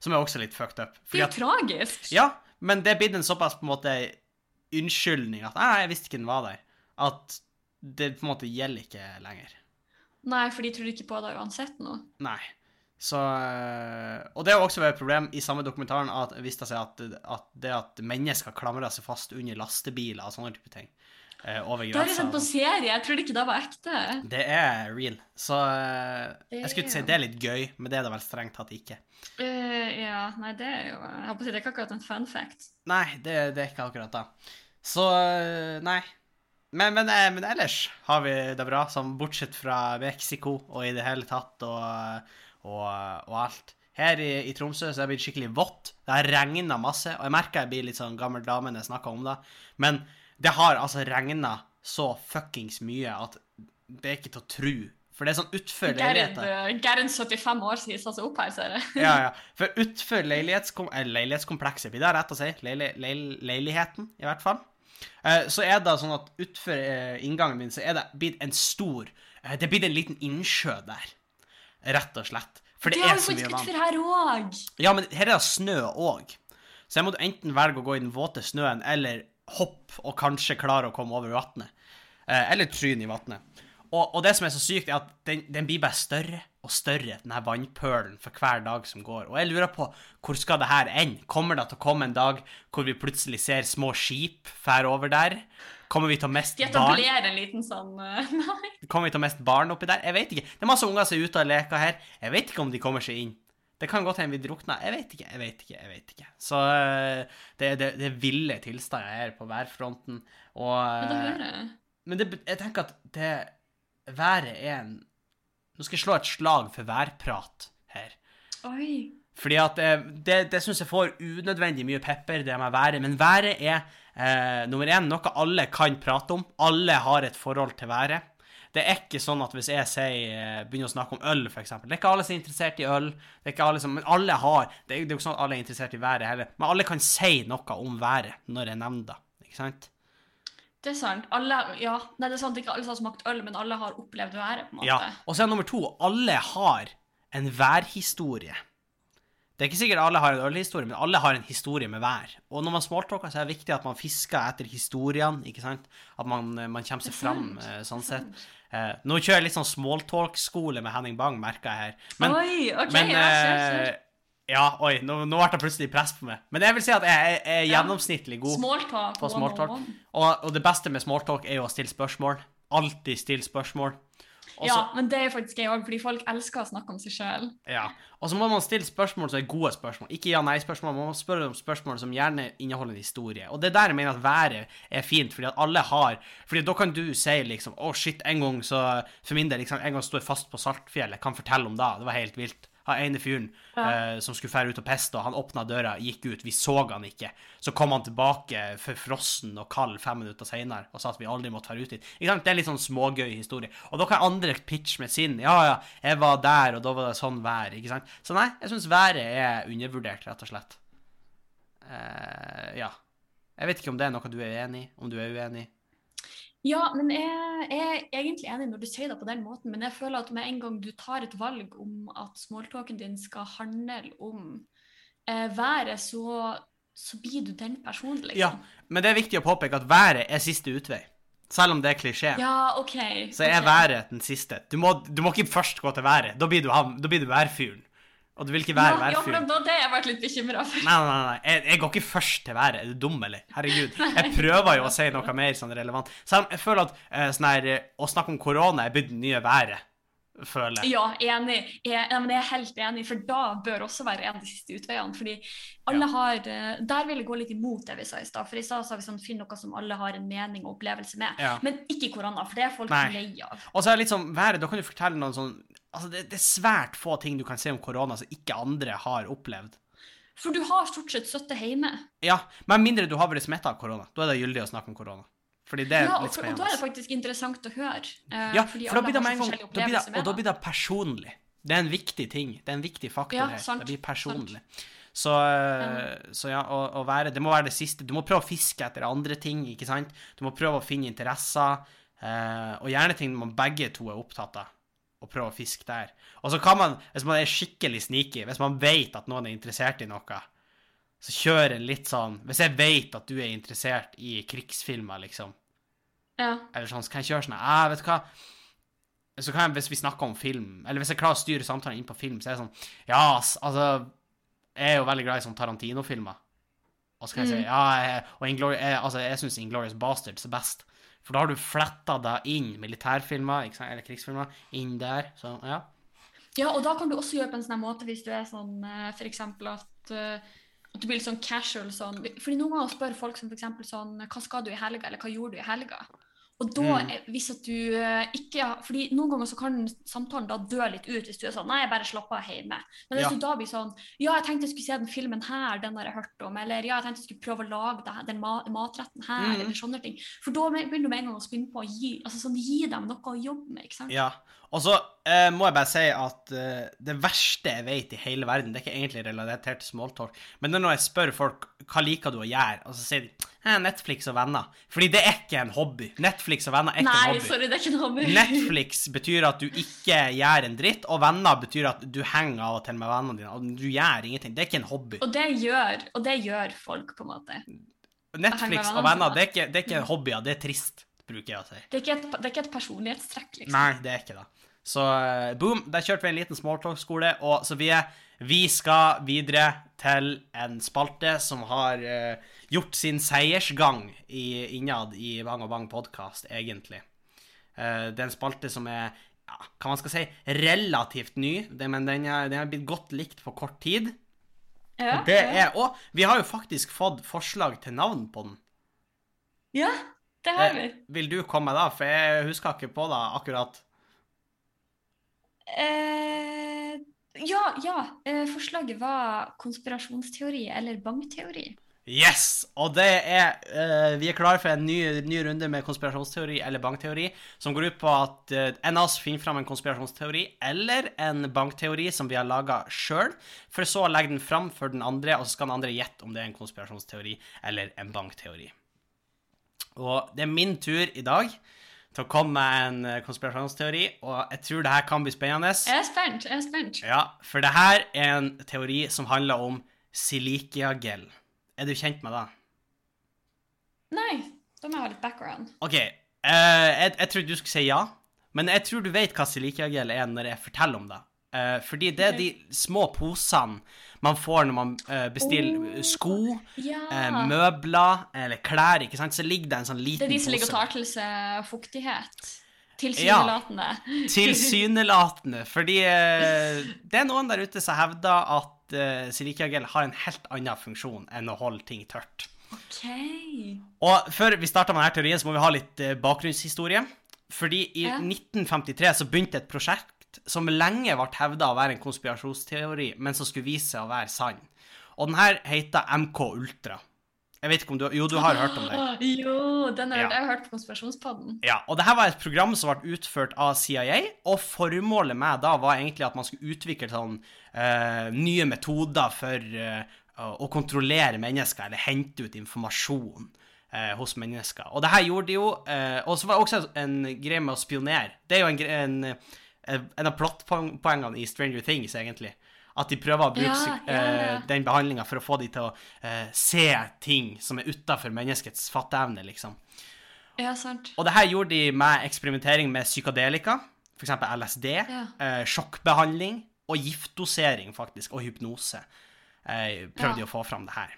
A: Som er også litt fucked up.
B: Det
A: er
B: er
A: at,
B: jo tragisk.
A: ja, men det er blitt en såpass på en måte unnskyldning at jeg visste ikke den var der'. At det på en måte gjelder ikke lenger.
B: Nei, for de tror ikke på det uansett nå.
A: Nei. Så øh, Og det er også et problem i samme dokumentaren at viste seg at, at det at mennesker klamrer seg fast under lastebiler og sånne type ting eh, over
B: Det har jeg sett på serie. Jeg trodde ikke det var ekte.
A: Det er real. Så øh, jeg skulle ikke si det er litt gøy, men det er det vel strengt tatt ikke.
B: Uh, ja, nei, det er jo jeg håper Det er ikke akkurat en fun fact.
A: Nei, det, det er ikke akkurat det. Så nei. Men, men, eh, men ellers har vi det bra, sånn bortsett fra Mexico og i det hele tatt og, og, og alt. Her i, i Tromsø så er det blitt skikkelig vått. Det har regna masse, og jeg merker jeg blir litt sånn gammel dame når jeg snakker om det. Men det har altså regna så fuckings mye at det er ikke til å tro. For det er sånn utfor
B: leiligheter.
A: leiligheta.
B: eh, Gerhard 75 år sa seg opp her, ser jeg. [LAUGHS]
A: Ja, ja. For utfor leilighetskom leilighetskomplekset, blir det rett å si? Leili leil leiligheten, i hvert fall. Eh, så er det sånn at utfor eh, inngangen min så er det blitt en stor Det er blitt en liten innsjø der. Rett og slett. For det,
B: Det
A: er så mye
B: faktisk
A: vann.
B: her også.
A: Ja, men her er det snø òg. Så jeg måtte enten velge å gå i den våte snøen eller hoppe og kanskje klare å komme over vannet. Eh, eller tryne i vannet. Og, og det som er så sykt, er at den, den blir bare større og større, den her vannpølen, for hver dag som går. Og jeg lurer på hvor skal det her ende? Kommer det til å komme en dag hvor vi plutselig ser små skip fære over der? Kommer vi til å miste barn?
B: en liten sånn eh, [LAUGHS] Nei.
A: Kommer vi til å miste barn oppi der? Jeg vet ikke. Det er masse unger som er ute og leker her. Jeg vet ikke om de kommer seg inn. Det kan godt hende vi drukna. Jeg vet ikke, jeg vet ikke. jeg vet ikke. Så øh, det, det, det er ville tilstander her på værfronten. Og
B: Men det
A: øh,
B: hører jeg.
A: Men det, jeg tenker at det været er en Nå skal jeg slå et slag for værprat her.
B: Oi.
A: Fordi at eh, det, det syns jeg får unødvendig mye pepper, det med været. Men været er Eh, nummer én, noe alle kan prate om. Alle har et forhold til været. Det er ikke sånn at hvis jeg sier, eh, begynner å snakke om øl, f.eks. Det er ikke alle som er interessert i øl. Det er ikke alle som, Men alle har Det er jo ikke sånn at alle er interessert i været heller. Men alle kan si noe om været når jeg nevner det. Ikke sant?
B: Det er sant. Alle, ja, Nei, det er sant, ikke alle som har smakt øl, men alle har opplevd været. på en måte.
A: Ja. Og så er nummer to alle har en værhistorie. Det er ikke sikkert alle har en ølhistorie, men alle har en historie med hver. Og når man smalltalker, så er det viktig at man fisker etter historiene, ikke sant? At man, man kommer seg fram eh, sånn sett. Eh, nå kjører jeg litt sånn smalltalk-skole med Henning Bang, merker jeg her. Men,
B: Oi, ok,
A: men
B: ja, kjør, kjør.
A: eh, Ja, oi, nå, nå ble det plutselig press på meg. Men jeg vil si at jeg er, er gjennomsnittlig god.
B: Smalltalk.
A: på smalltalk. Og, og det beste med smalltalk er jo å stille spørsmål. Alltid stille spørsmål.
B: Ja, men det er faktisk jeg òg, fordi folk elsker å snakke om seg sjøl.
A: Ja. Og så må man stille spørsmål som er gode spørsmål. Ikke ja-nei-spørsmål. Man må spørre om spørsmål som gjerne inneholder en historie. Og det er der jeg mener at været er fint, fordi at alle har Fordi da kan du si liksom Å, shit, en gang så For min del, liksom, en gang står jeg fast på Saltfjellet, kan fortelle om det. Det var helt vilt. Han ene fyren
B: Ja.
A: uh, som skulle fære ut og peste, og han åpna døra, gikk ut, vi så han ikke. Så kom han tilbake forfrossen og kald fem minutter seinere og sa at vi aldri måtte fære ut dit. Ikke sant? Det er litt sånn smågøy historie. Og da kan andre pitche med sin. Ja, ja, jeg var der, og da var det sånn vær. Ikke sant? Så nei, jeg syns været er undervurdert, rett og slett. Uh, ja. Jeg vet ikke om det er noe du er enig i, om du er uenig.
B: Ja, men jeg, jeg er egentlig enig når du sier det på den måten, men jeg føler at med en gang du tar et valg om at smalltalken din skal handle om eh, været, så, så blir du den personen, liksom.
A: Ja, men det er viktig å påpeke at været er siste utvei. Selv om det er klisjé.
B: Ja, okay,
A: Så er
B: okay.
A: været den siste. Du må, du må ikke først gå til været. Da blir du, ham- da blir du værfyren. Og du vil ikke være
B: ja, ja, for det har jeg vært litt bekymra for.
A: Nei, nei, nei. Jeg, jeg går ikke først til været. Er du dum, eller? Herregud. [LAUGHS] Jeg prøver jo å si noe mer sånn relevant. Selv jeg føler at eh, sånn her, eh, å snakke om korona er blitt det nye været. Føler.
B: Ja, enig. Jeg, jeg er helt enig, for da bør også være en av de siste utveiene. fordi alle
A: Ja.
B: har, eh, Der vil jeg gå litt imot det vi sa i stad. For i stad sa vi sånn, finn noe som alle har en mening og opplevelse med.
A: Ja.
B: Men ikke korona, for det er folk
A: Nei.
B: lei av.
A: Og så er det litt sånn været, da kan du fortelle noen sånn Altså, det, det er svært få ting du kan si om korona som ikke andre har opplevd.
B: For du har stort sett sittet hjemme.
A: Ja, med mindre du har vært smitta av korona. Da er det gyldig å snakke om korona. Fordi det er
B: Ja,
A: litt
B: for, og da er det faktisk interessant å høre. eh,
A: Ja, for da blir det med en gang da blir det, Og da blir det personlig. Det er en viktig ting. Det er en viktig faktor
B: Ja,
A: her.
B: sant,
A: Det blir personlig. Så, eh, så ja, å, å være Det må være det siste. Du må prøve å fiske etter andre ting, ikke sant? Du må prøve å finne interesser, eh, og gjerne ting man begge to er opptatt av. Og prøve å fiske der. Og så kan man, hvis man er skikkelig sneaky, hvis man vet at noen er interessert i noe, så kjør en litt sånn Hvis jeg vet at du er interessert i krigsfilmer, liksom,
B: Ja.
A: eller sånn, så kan jeg kjøre sånn ah, vet du hva Så kan jeg, hvis vi snakker om film, eller hvis jeg klarer å styre samtalen inn på film, så er det sånn Ja, altså Jeg er jo veldig glad i sånn Tarantino-filmer. Og så kan jeg si
B: Mm.
A: Ja, jeg, og jeg, altså, jeg syns Inglorious Bastards er best. For da har du fletta deg inn militærfilmer, eller krigsfilmer, inn der. Så ja.
B: Ja, og da kan du også gjøre på en sånn måte hvis du er sånn f.eks. for eksempel at, eh, at du blir litt sånn casual sånn. Fordi noen ganger spør folk som eksempel sånn Hva skal du i helga, eller hva gjorde du i helga? Og da,
A: Mm.
B: hvis at du eh, ikke Fordi noen ganger så kan samtalen da dø litt ut hvis du er sånn Nei, jeg bare slapper av hjemme. Men hvis
A: Ja.
B: du da blir sånn Ja, jeg tenkte jeg skulle se den filmen her, den har jeg hørt om. Eller ja, jeg tenkte jeg skulle prøve å lage den ma matretten her,
A: Mm.
B: eller sånne ting. For da begynner du med en gang å spinne på å gi, altså sånn, gi dem noe å jobbe med, ikke sant?
A: Ja. Og så eh, må jeg bare si at eh, det verste jeg vet i hele verden, det er ikke egentlig relatert til smalltalk, men det er når jeg spør folk hva liker du å gjøre, og så sier de Netflix og venner. Fordi det er ikke en hobby. Netflix og venner er ikke
B: Nei,
A: en hobby.
B: sorry, det er ikke en hobby.
A: Netflix betyr at du ikke gjør en dritt, og venner betyr at du henger av og til med vennene dine, og du gjør ingenting. Det er ikke en hobby.
B: Og det gjør, og det gjør folk, på en måte.
A: Netflix og venner, det er ikke, det er ikke hobbyer, det er trist, bruker jeg å si.
B: Det er ikke et, det er ikke et personlighetstrekk, liksom.
A: Nei, det er ikke det. Så eh, boom, der kjørte vi en liten smalltalk-skole, og så vi, er, vi skal videre til en spalte som har uh, gjort sin seiersgang i, innad i Bang og Bang podkast, egentlig. Uh, det er en spalte som er, ja, hva man skal si, relativt ny, det, men den er, den er blitt godt likt på kort tid.
B: Ja,
A: Det er, og vi har jo faktisk fått forslag til navn på den.
B: ja, det har vi.
A: Eh, vil du komme da, for jeg husker ikke på det akkurat.
B: Eh, ja, ja. Eh, forslaget var konspirasjonsteori eller bankteori.
A: Yes! Og det er uh, Vi er klare for en ny, ny runde med konspirasjonsteori eller bankteori, som går ut på at uh, en av oss finner fram en konspirasjonsteori eller en bankteori som vi har laga sjøl, for så å legge den fram for den andre, og så skal den andre gjette om det er en konspirasjonsteori eller en bankteori. Og det er min tur i dag til å komme med en eh, konspirasjonsteori, og jeg tror det her kan bli spennende.
B: Jeg er spent. jeg er spent.
A: Ja, for det her er en teori som handler om silikiagel. Er du kjent med det?
B: Nei, da må jeg ha litt background.
A: OK, eh, jeg, jeg tror du skulle si ja, men jeg tror du vet hva silikiagel er når jeg forteller om det. Eh, fordi det er de små posene man får når man uh, bestiller
B: Oh.
A: sko,
B: Ja.
A: uh, møbler eller klær, ikke sant, så ligger det en sånn
B: det er de som ligger og tar til seg fuktighet. Tilsynelatende. [LAUGHS]
A: Tilsynelatende. Fordi det er noen der ute som hevder at uh, silikiagel har en helt annen funksjon enn å holde ting tørt.
B: OK.
A: Og før vi starter med denne teorien, så må vi ha litt bakgrunnshistorie. Fordi i
B: Ja.
A: 1953 så begynte et prosjekt som lenge ble hevda å være en konspirasjonsteori, men som skulle vise seg å være sann. Og den her heter MK Ultra. Jeg vet ikke om du Jo, du har hørt om det.
B: Jo, den har
A: Ja.
B: jeg har hørt på Konspirasjonspodden.
A: Ja, og det her var et program som ble utført av CIA, og formålet med da var egentlig at man skulle utvikle sånn uh, nye metoder for uh, å kontrollere mennesker, eller hente ut informasjon eh, hos mennesker. Og det her gjorde de jo Og så var det også en greie med å spionere. Det er jo en, en, en av plottpoengene i Stranger Things, egentlig. At de prøver å bruke
B: Ja, ja, ja.
A: eh, den behandlinga for å få de til å uh, se ting som er utafor menneskets fatteevne, liksom.
B: Ja, sant.
A: Og det her gjorde de med eksperimentering med psykadelika, f.eks. LSD,
B: Ja.
A: eh, sjokkbehandling og giftdosering, faktisk, og hypnose. Uh, prøvde de å få fram det her.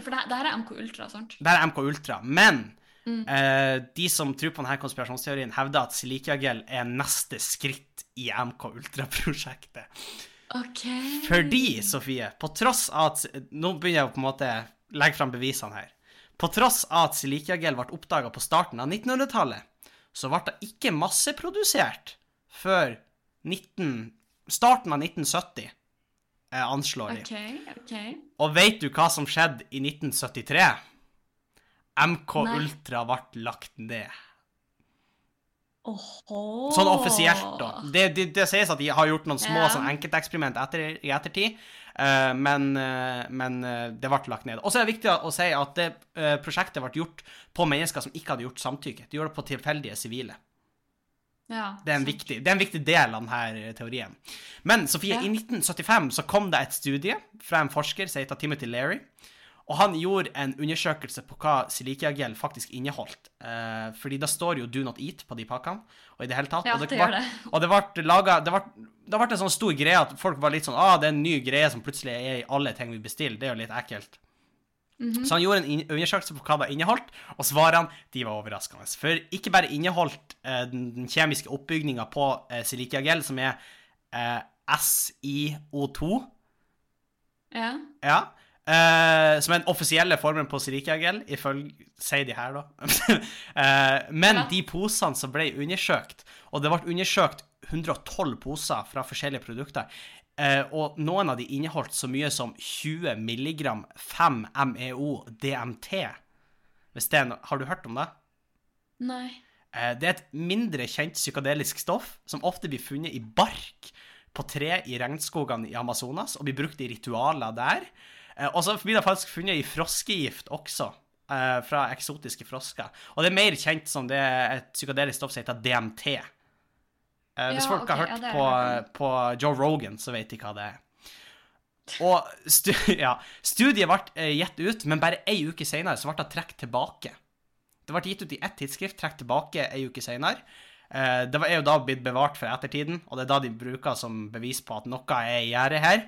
B: For det, det her er MK Ultra, sant?
A: Det her er MK Ultra. Men
B: Mm.
A: eh, de som tror på denne konspirasjonsteorien, hevder at silikiagel er neste skritt i MK Ultra-prosjektet.
B: OK.
A: Fordi, Sofie, på tross av at Nå begynner jeg å på en måte legge fram bevisene her. På tross av at silikiagel ble oppdaga på starten av 1900-tallet, så ble det ikke masseprodusert før 19, starten av 1970, eh, anslår de.
B: OK. ok.
A: Og vet du hva som skjedde i 1973? MK
B: Nei.
A: Ultra ble lagt ned.
B: Oho.
A: Sånn offisielt, da. Det, det, det sies at de har gjort noen små
B: yeah.
A: sånn enkelteksperiment etter, i ettertid, uh, men, uh, men uh, det ble lagt ned. Og så er det viktig å si at det prosjektet ble gjort på mennesker som ikke hadde gjort samtykke. De gjorde det på tilfeldige sivile.
B: Ja,
A: Det er, en viktig, det er en viktig del av denne teorien. Men Sofie,
B: Ja.
A: i 1975 så kom det et studie fra en forsker som heter Timothy Leary. Og han gjorde en undersøkelse på hva silikiagel faktisk inneholdt. Eh, fordi da står jo 'do not eat' på de pakkene. Og i det hele tatt.
B: Ja,
A: og
B: det
A: det,
B: gjør det.
A: Og det ble laget, det ble, en sånn stor greie at folk var litt sånn 'ah, det er en ny greie som plutselig er i alle ting vi bestiller'. Det er jo litt ekkelt.
B: Mhm.
A: Så han gjorde en undersøkelse på hva det inneholdt, og svarene de var overraskende. For ikke bare inneholdt eh, den, den kjemiske oppbygninga på eh, silikiagel, som er eh, SiO2,
B: Ja.
A: ja, eh, som er den offisielle formen på silikiagel, ifølge sier de her, da. uh, [LAUGHS] men
B: Ja.
A: de posene som ble undersøkt, og det ble undersøkt 112 poser fra forskjellige produkter, uh, og noen av de inneholdt så mye som 20 milligram 5 MEO DMT. Hvis det er Har du hørt om det?
B: Nei.
A: Det er et mindre kjent psykadelisk stoff som ofte blir funnet i bark på tre i regnskogene i Amazonas, og blir brukt i ritualer der. Eh, Og så blir det faktisk funnet i froskegift også, eh, fra eksotiske frosker. Og det er mer kjent som det et psykadelisk stoff som heter DMT. Eh, Hvis
B: Ja,
A: folk har
B: ok,
A: hørt
B: ja,
A: på, på Joe Rogan, så vet de hva det er. Og stu [LAUGHS] ja, studiet ble gitt ut, men bare ei uke senere så ble det trukket tilbake. Det ble gitt ut i ett tidsskrift, trukket tilbake ei uke senere. Det er jo da blitt bevart for ettertiden, og det er da de bruker som bevis på at noe er i gjære her.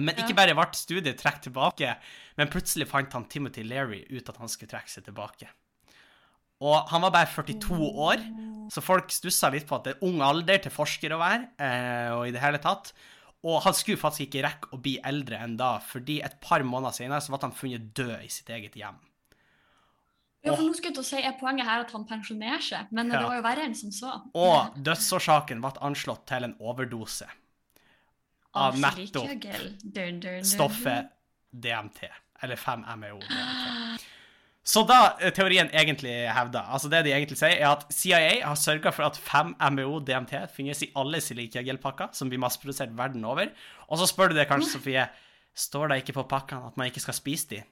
A: Men ikke bare ble studiet trukket tilbake, men plutselig fant han Timothy Leary ut at han skulle trekke seg tilbake. Og han var bare 42 år, så folk stussa litt på at det er ung alder til forsker å være, eh, og i det hele tatt. Og han skulle faktisk ikke rekke å bli eldre enn da, fordi et par måneder senere så ble han funnet død i sitt eget hjem.
B: Ja, for nå skulle jeg si, Er poenget her at han pensjonerer seg? Men
A: Ja.
B: det var jo verre enn som så.
A: Og dødsårsaken ble anslått til en overdose av nettopp stoffet DMT. Eller 5 MEO. DMT. Så da teorien egentlig hevder, altså det de egentlig sier, er at CIA har sørga for at 5 MEO DMT finnes i alle silikiagelpakker som blir masseprodusert verden over. Og så spør du deg kanskje, Sofie, står det ikke på pakkene at man ikke skal spise de?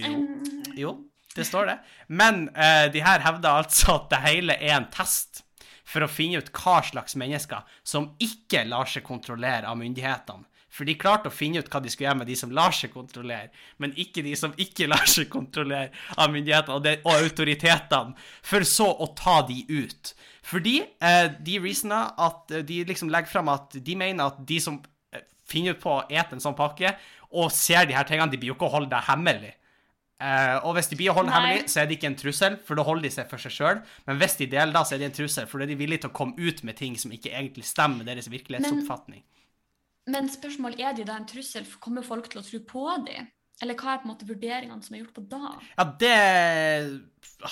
A: Jo, jo det står det. Men uh, de her hevder altså at det hele er en test for å finne ut hva slags mennesker som ikke lar seg kontrollere av myndighetene. For de klarte å finne ut hva de skulle gjøre med de som lar seg kontrollere, men ikke de som ikke [LAUGHS] lar seg kontrollere av myndighetene og, autoritetene, for så å ta de ut. Fordi eh, de reasona at eh, de liksom legger fram at de mener at de som eh, finner ut på å ete en sånn pakke, og ser de her tingene, de blir jo ikke å holde det hemmelig. Eh, og hvis de blir å holde
B: Nei.
A: hemmelig, så er det ikke en trussel, for da holder de seg for seg sjøl. Men hvis de deler, da, så er det en trussel, for da er de villige til å komme ut med ting som ikke egentlig stemmer med deres virkelighetsoppfatning.
B: Men spørsmålet er de da en trussel? Kommer folk til å tro på de? Eller hva er på en måte vurderingene som er gjort på da?
A: Ja, det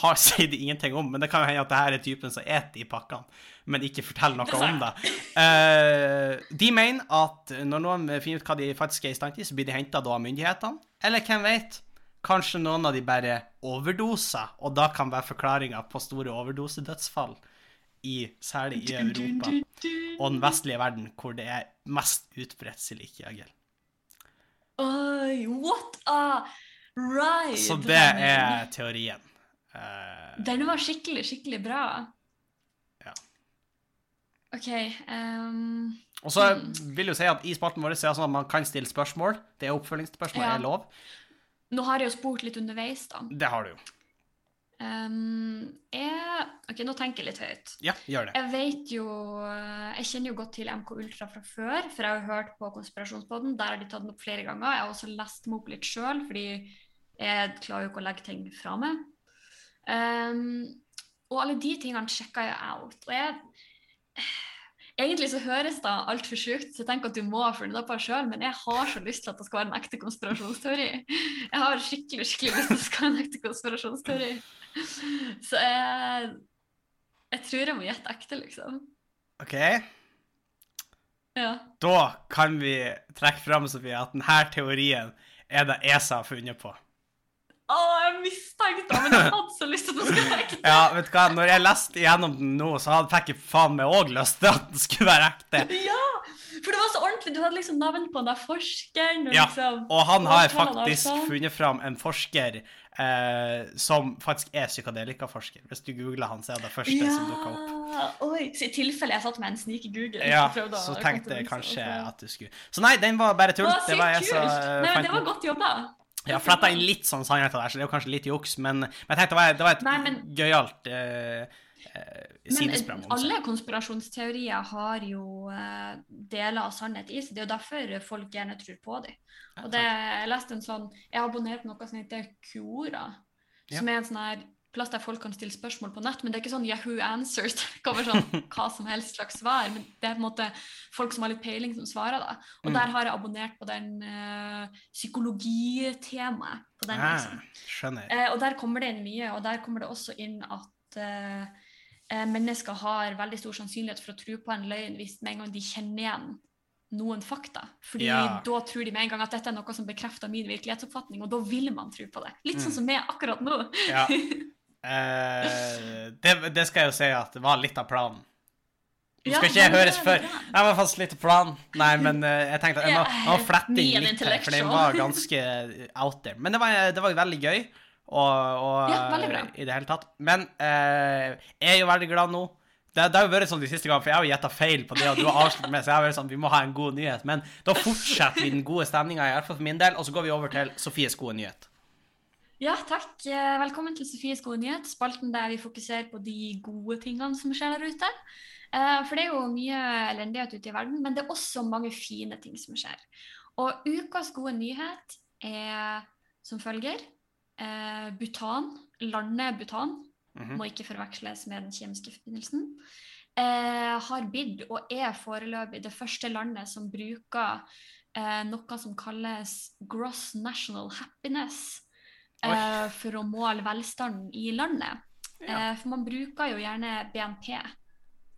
A: har, sier de ingenting om, men det kan jo hende at det her er typen som eter i pakkene, men ikke forteller noe om det. Uh, de mener at når noen finner ut hva de faktisk er i stand til, så blir de henta av myndighetene. Eller hvem vet? Kanskje noen av de bare overdoser, og da kan være forklaringa på store overdosedødsfall, i, særlig i Europa og den vestlige verden, hvor det er mest utbredt silikiagel.
B: Oi, what a ride!
A: Så det er teorien. Uh,
B: Den var skikkelig, skikkelig bra.
A: Ja.
B: OK um,
A: Og så vil jeg jo si at i spalten vår så er det sånn at man kan stille spørsmål. Det er oppfølgingsspørsmål,
B: Ja.
A: er lov.
B: Nå har jeg jo spurt litt underveis, da.
A: Det har du jo.
B: Um, jeg, OK, nå tenker jeg litt høyt.
A: Ja, gjør det.
B: Jeg vet jo Jeg kjenner jo godt til MK Ultra fra før, for jeg har jo hørt på Konspirasjonspodden. Der har de tatt den opp flere ganger. Jeg har også lest dem opp litt sjøl, fordi jeg klarer jo ikke å legge ting fra meg. Um, og alle de tingene sjekka jeg out. Og jeg Egentlig så høres det altfor sjukt, så jeg tenker at du må ha funnet det på deg sjøl, men jeg har så lyst til at det skal være en ekte konspirasjonsteori. Jeg har skikkelig skikkelig lyst til at det skal være en ekte konspirasjonsteori. Så jeg Jeg tror jeg må gjette ekte, liksom.
A: OK.
B: Ja.
A: Da kan vi trekke fram, Sofie, at denne teorien er det ESA har funnet på.
B: Jeg mistenkte det, men jeg hadde så lyst til at den skulle være ekte.
A: Ja, vet du hva, når jeg leste gjennom den nå, så hadde fikk jeg faen meg òg lyst til at den skulle være ekte.
B: Ja! For det var så ordentlig. Du hadde liksom navn på den der forskeren. Og
A: Ja,
B: liksom,
A: Og han har faktisk funnet fram en forsker eh, som faktisk er psykadelikaforsker. Hvis du googler han, så er det første
B: ja.
A: som dukker opp.
B: Oi, så I tilfelle jeg satt med en snik i Google.
A: Ja, så tenkte jeg kanskje at du skulle Så nei, den var bare tull. Det var jeg eh,
B: Nei, men det var godt jobba.
A: Jeg har fletta inn litt sånn sannhet der, så det er jo kanskje litt juks, men, men jeg tenkte det var, det var et
B: Nei, men-
A: gøyalt eh, eh,
B: Men
A: sidesprang. om
B: alle konspirasjonsteorier har jo eh, deler av sannhet i seg. Det er jo derfor folk gjerne tror på dem. Og det, jeg leste en sånn Jeg har abonnert på noe som heter Quora. Som er en sånn her plass der folk kan stille spørsmål på nett. Men det er ikke sånn Yahoo Answers. [LAUGHS] Det kommer sånn hva som helst slags svar. Men det er på en måte folk som har litt peiling, som svarer. da. Og
A: Mm.
B: der har jeg abonnert på den uh, psykologitemaet. på den
A: Ah,
B: liksom.
A: skjønner.
B: Uh, og der kommer det inn mye, og der kommer det også inn at uh, mennesker har veldig stor sannsynlighet for å tro på en løgn hvis med en gang de kjenner igjen noen fakta. Fordi
A: Ja.
B: da tror de med en gang at dette er noe som bekrefter min virkelighetsoppfatning, og da vil man tro på det. Litt
A: Mm.
B: sånn som meg akkurat nå.
A: Ja. [LAUGHS] Eh, det, det skal jeg jo si at det var litt av planen. Nå
B: Ja,
A: skal ikke jeg
B: men det
A: høres
B: før.
A: Jeg var faktisk litt planen Nei, men uh, jeg tenkte at jeg må, må flette inn litt her, for den var ganske out there. Men det var, det var veldig gøy, og, og
B: Ja, veldig
A: i det hele tatt. Men uh, jeg er jo veldig glad nå. Det, det har jo vært sånn de siste gangene, for jeg har jo gjetta feil på det, og du har avslørt meg, så jeg har vært sånn, vi må ha en god nyhet. Men da fortsetter vi den gode stemninga, iallfall for min del, og så går vi over til Sofies gode nyhet.
B: Ja, takk. Eh, Velkommen til Sofies gode nyhet, spalten der vi fokuserer på de gode tingene som skjer der ute. Eh, For det er jo mye elendighet ute i verden, men det er også mange fine ting som skjer. Og ukas gode nyhet er som følger. Butan, landet landet mm
A: -hmm.
B: må ikke forveksles med den kjemiske forbindelsen, eh, har bidd og er foreløpig det første landet som bruker eh, noe som kalles gross national happiness. Eh, for å måle velstanden i landet.
A: Ja.
B: Eh, for man bruker jo gjerne BNP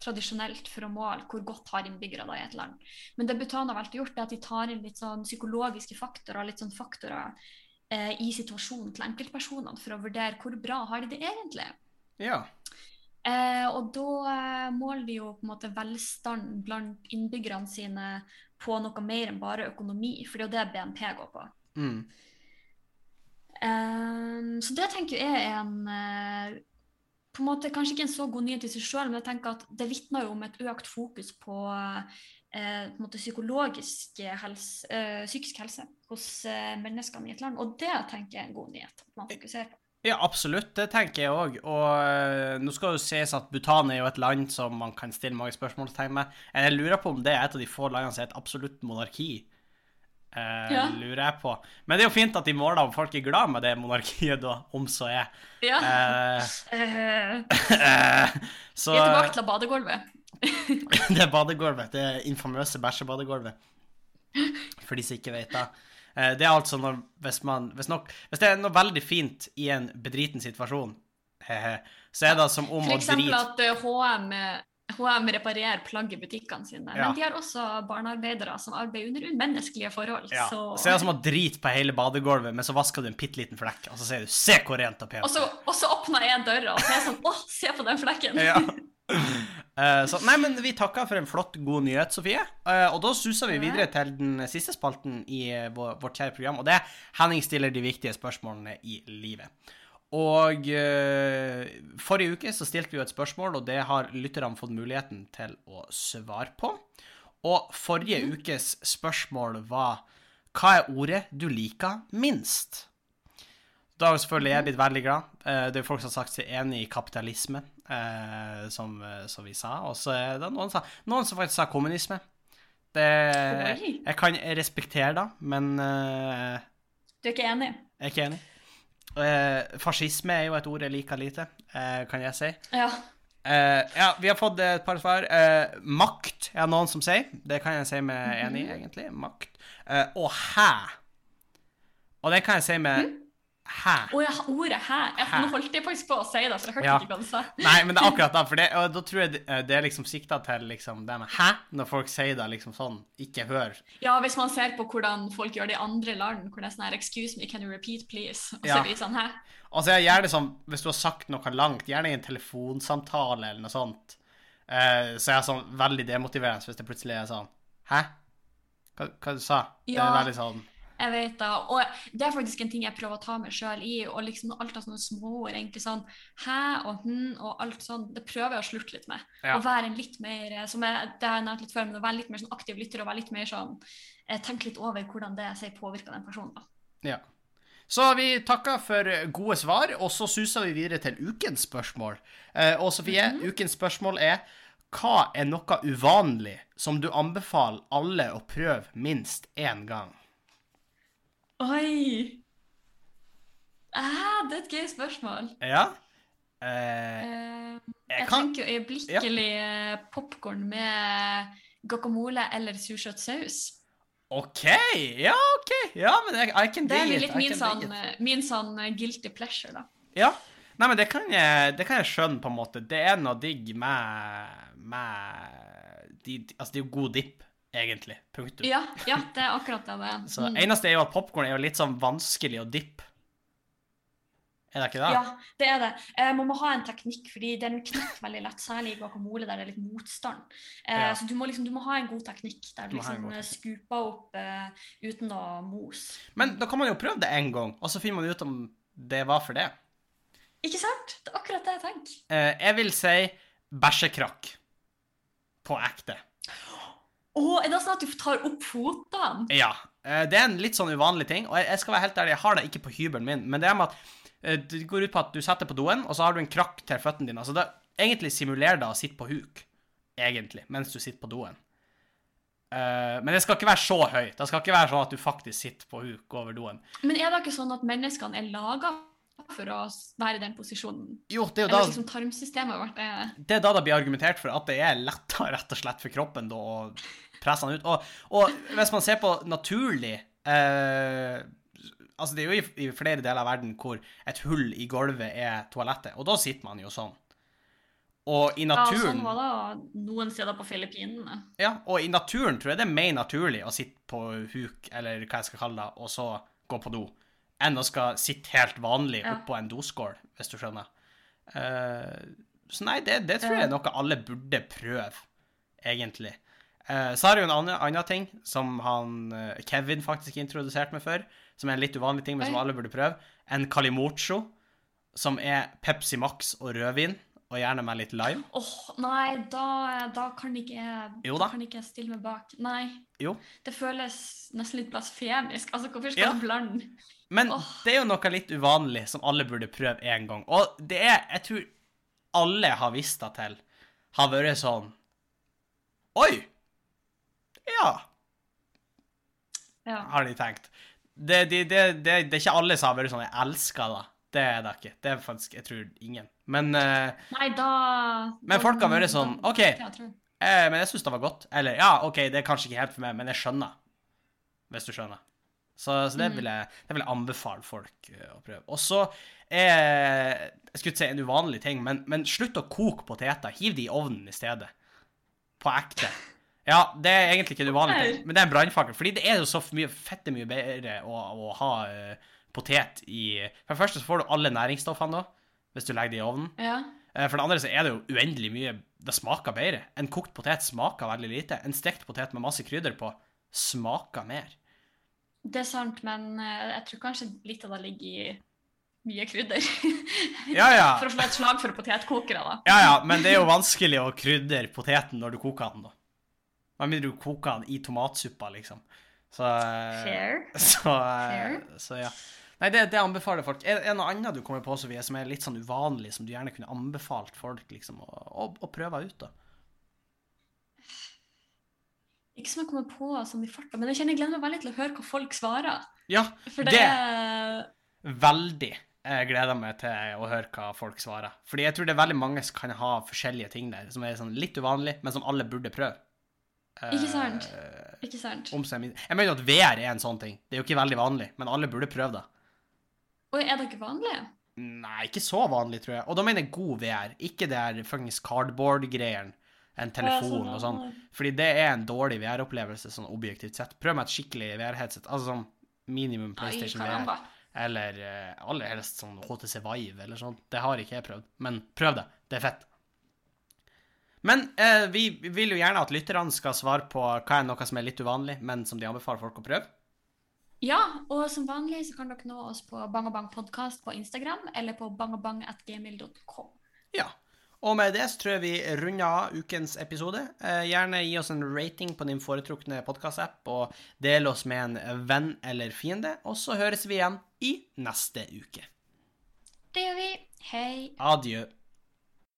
B: tradisjonelt for å måle hvor godt har innbyggere i et land. Men det Bhutan har valgt å gjøre, er at de tar inn litt sånn psykologiske faktorer, litt sånn faktorer eh, i situasjonen til enkeltpersonene for å vurdere hvor bra har de det egentlig.
A: Ja.
B: Eh, og da eh, måler de jo på en måte velstanden blant innbyggerne sine på noe mer enn bare økonomi, for det er jo det BNP går på.
A: Mm.
B: Eh, så det tenker jeg er en eh, på en måte Kanskje ikke en så god nyhet i seg sjøl, men jeg tenker at det vitner jo om et økt fokus på, eh, på psykologisk helse, eh, psykisk helse hos menneskene i et land. Og det tenker jeg er en god nyhet. at man fokuserer på.
A: Ja, absolutt. Det tenker jeg òg. Og nå skal det jo sies at Bhutan er jo et land som man kan stille mange spørsmålstegn med. Jeg lurer på om det er et av de få landene som er et absolutt monarki. Eh,
B: Ja.
A: Lurer jeg på. Men det er jo fint at de måler om folk er glad med det monarkiet, da, om så er.
B: Ja.
A: Eh, [LAUGHS]
B: Eh,
A: så
B: vi er tilbake til badegulvet. [LAUGHS]
A: det badegulvet, det infamøse bæsjebadegulvet. For de som ikke vet det. Eh, Det er altså når hvis man hvis, nok, hvis det er noe veldig fint i en bedriten situasjon, så er det som om å drite For eksempel
B: at eh, HM, HM reparerer plagg i butikkene sine.
A: Ja.
B: Men de har også barnearbeidere som arbeider under umenneskelige forhold.
A: ja.
B: Så...
A: Så er som å drite på hele badegulvet, men så vasker du en bitte liten flekk, og så sier du 'se hvor rent og pent'.
B: Og så, og så åpner jeg døra, og så er jeg sånn Å, se på den flekken!
A: Ja. Uh, [LAUGHS] så, nei, men vi takker for en flott, god nyhet, Sofie. Uh, og da suser vi videre til den siste spalten i vår, vårt kjære program, og det er Henning stiller de viktige spørsmålene i livet. Og eh, forrige uke så stilte vi jo et spørsmål, og det har lytterne fått muligheten til å svare på. Og forrige ukes spørsmål var Hva er ordet du liker minst? Da har selvfølgelig jeg blitt veldig glad. Eh, Det er jo folk som har sagt seg enig i kapitalisme, eh, som, som vi sa. Og så er det noen, som- noen som faktisk sa kommunisme. Det, jeg kan respektere det, men
B: Du er ikke enig?
A: jeg er ikke enig. Eh, fascisme er jo et ord jeg liker lite, eh, kan jeg si.
B: Ja.
A: Eh, ja, vi har fått et par svar. Eh, makt er noen som sier. Det kan jeg si meg enig i, egentlig. Makt. Eh, og hæ. Og det kan jeg si med hæ.
B: Og ja, ordet hæ. Jeg,
A: Hæ.
B: nå holdt jeg faktisk på å si det, for jeg hørte
A: Ja.
B: ikke hva du sa.
A: Nei, men det er akkurat [LAUGHS] da, for det, og da tror jeg det, det er liksom sikta til liksom det med hæ, når folk sier det liksom sånn, ikke hør.
B: Ja, hvis man ser på hvordan folk gjør det i andre land, hvor det er sånn her 'excuse me, can you repeat, please?' [LAUGHS] Og så
A: Ja.
B: er vi sånn 'hæ?'
A: Og så er det gjerne sånn, hvis du har sagt noe langt, gjerne i en telefonsamtale eller noe sånt, eh, så er jeg sånn veldig demotiverende hvis det plutselig er sånn Hæ? Hva, hva du sa Det
B: Ja.
A: er veldig sånn
B: Jeg vet da, og det er faktisk en ting jeg prøver å ta meg sjøl i. Og liksom alt av sånne småord, egentlig sånn hæ og hm og alt sånn, det prøver jeg å slutte litt med.
A: Ja.
B: Å være en litt mer, eh, som jeg, det har jeg nevnt litt før, men å være litt mer sånn aktiv lytter og være litt mer sånn eh, Tenke litt over hvordan det jeg sier, påvirker den personen. da.
A: Ja. Så vi takker for gode svar, og så suser vi videre til ukens spørsmål. Eh, og Sofie, ukens spørsmål er hva er noe uvanlig som du anbefaler alle å prøve minst én gang?
B: Oi! Ah, det er et gøy spørsmål.
A: Ja? Eh,
B: Eh,
A: jeg kan
B: tenker øyeblikkelig ja. popkorn med guacamole eller sursøtsaus.
A: OK! Ja, OK. Ja, men jeg, I can
B: Det er
A: dig it.
B: litt min sånn, min sånn eh, guilty pleasure, da.
A: Ja. Nei, men det kan, jeg, det kan jeg skjønne, på en måte. Det er noe digg med, med de, Altså, det er jo god dipp, egentlig. Punktum.
B: Ja, ja, det er akkurat det det er.
A: Så
B: Mm.
A: eneste er jo at popkorn er jo litt sånn vanskelig å dippe. Er det ikke det?
B: Ja, det er det. Eh, man må ha en teknikk, fordi den knekker veldig lett, særlig i guacamole der det er litt motstand. Eh,
A: Ja.
B: Så du må, liksom, du må ha en god teknikk der du
A: Du
B: liksom eh, skuper opp eh, uten å mose.
A: Men da kan man jo prøve det én gang, og så finner man ut om det var for det.
B: Ikke sant? Det er akkurat det jeg tenker.
A: Eh, jeg vil si bæsjekrakk. På ekte.
B: Å, er det sånn at du tar opp fotene?
A: Ja. eh, det er en litt sånn uvanlig ting, og jeg, jeg skal være helt ærlig, jeg har det ikke på hybelen min, men det er med at eh, det går ut på at du setter på doen, og så har du en krakk til føttene dine. Altså det egentlig simulerer det å sitte på huk, egentlig, mens du sitter på doen. Eh, men det skal ikke være så høyt. Det skal ikke være sånn at du faktisk sitter på huk over doen.
B: Men er det ikke sånn at menneskene er laga for å være i den posisjonen?
A: Jo, det er jo
B: Eller
A: da
B: liksom tarmsystemet vårt er
A: det er da det blir argumentert for at det er lettere rett og slett for kroppen da å presse den ut. Og, og hvis man ser på naturlig eh, Altså, det er jo i, i flere deler av verden hvor et hull i gulvet er toalettet, og da sitter man jo sånn. Og i
B: Ja,
A: naturen
B: sånn var det noen steder på Filippinene.
A: Ja, og i naturen tror jeg det er mer naturlig å sitte på huk, eller hva jeg skal kalle det, og så gå på do, enn å skal sitte helt vanlig
B: Ja.
A: oppå en doskål, hvis du skjønner. Uh, så nei, det, det tror jeg er noe alle burde prøve, egentlig. Uh, så har jeg jo en annen, annen ting som han, eh, Kevin faktisk introduserte meg for, som er en litt uvanlig ting, men som alle burde prøve. En calimocho, som er Pepsi Max og rødvin, og gjerne med litt lime.
B: Åh, nei, da, da kan ikke
A: Jo da.
B: kan ikke jeg stille meg bak. Nei.
A: Jo.
B: Det føles nesten litt blasfemisk. Altså, hvorfor skal
A: Ja.
B: du blande
A: Men
B: oh.
A: det er jo noe litt uvanlig som alle burde prøve en gang. Og det er, jeg tror alle har visst det til, har vært sånn Oi! Ja,
B: Ja.
A: har de tenkt. Det, det, det, det, det er ikke alle som har vært sånn 'jeg elsker det'. Det er det ikke. Det er faktisk, jeg tror, ingen. Men, uh,
B: Nei, da
A: Men folk har vært sånn, OK.
B: Jeg
A: eh, men jeg syns det var godt. Eller ja, OK, det er kanskje ikke helt for meg, men jeg skjønner. Hvis du skjønner. Så, så det,
B: Mm.
A: vil jeg, det vil jeg anbefale folk eh, å prøve. Og så er Jeg skulle ikke si en uvanlig ting, men, men slutt å koke poteter. Hiv de i ovnen i stedet. På ekte. Ja, det er egentlig ikke en uvanlig ting, men det er en brannfakkel. Fordi det er jo så mye fette mye bedre å, å ha eh, potet i For det første så får du alle næringsstoffene da, hvis du legger det i ovnen.
B: Ja.
A: Eh, For det andre så er det jo uendelig mye Det smaker bedre. En kokt potet smaker veldig lite. En stekt potet med masse krydder på smaker mer.
B: Det er sant, men eh, jeg tror kanskje litt av det ligger i mye krydder. [LAUGHS]
A: Ja, ja.
B: For å slå et slag for potetkokere, da.
A: Ja, ja, men det er jo vanskelig å krydre poteten når du koker den, da. Med mindre du koker den i tomatsuppa, liksom. Så eh,
B: Fair. [LAUGHS]
A: Så,
B: Fair.
A: så ja. Nei, det, det anbefaler folk. Er det noe annet du kommer på Sofie, som er litt sånn uvanlig, som du gjerne kunne anbefalt folk liksom, å, å, å prøve ut? da?
B: Ikke som jeg kommer på som i farta, men jeg kjenner jeg gleder meg veldig til å høre hva folk svarer.
A: Ja,
B: For det,
A: Det- veldig. Jeg gleder meg til å høre hva folk svarer. Fordi jeg tror det er veldig mange som kan ha forskjellige ting der, som er sånn litt uvanlig, men som alle burde prøve.
B: Ikke sant?
A: Uh,
B: Ikke sant?
A: Jeg mener at VR er en sånn ting. Det er jo ikke veldig vanlig, men alle burde prøve det.
B: Og er det ikke vanlig?
A: Nei, ikke så vanlig, tror jeg. Og da mener jeg god VR, ikke det der fuckings cardboard-greiene. En telefon og sånn. Fordi det er en dårlig VR-opplevelse, sånn objektivt sett. Prøv med et skikkelig VR-headset. Altså sånn minimum
B: Ai,
A: PlayStation VR. Eller uh, aller helst sånn HTC Vive eller sånn. Det har ikke jeg prøvd. Men prøv det. Det er fett. Men uh, vi vil jo gjerne at lytterne skal svare på hva er noe som er litt uvanlig, men som de anbefaler folk å prøve.
B: Ja, og som vanlig så kan dere nå oss på Bang og Bang podkast på Instagram eller på bangobang.gmil.com.
A: Ja. Og med det så tror jeg vi runder av ukens episode. Eh, gjerne gi oss en rating på din foretrukne podkastapp, og del oss med en venn eller fiende. Og så høres vi igjen i neste uke.
B: Det gjør vi. Hei.
A: Adjø.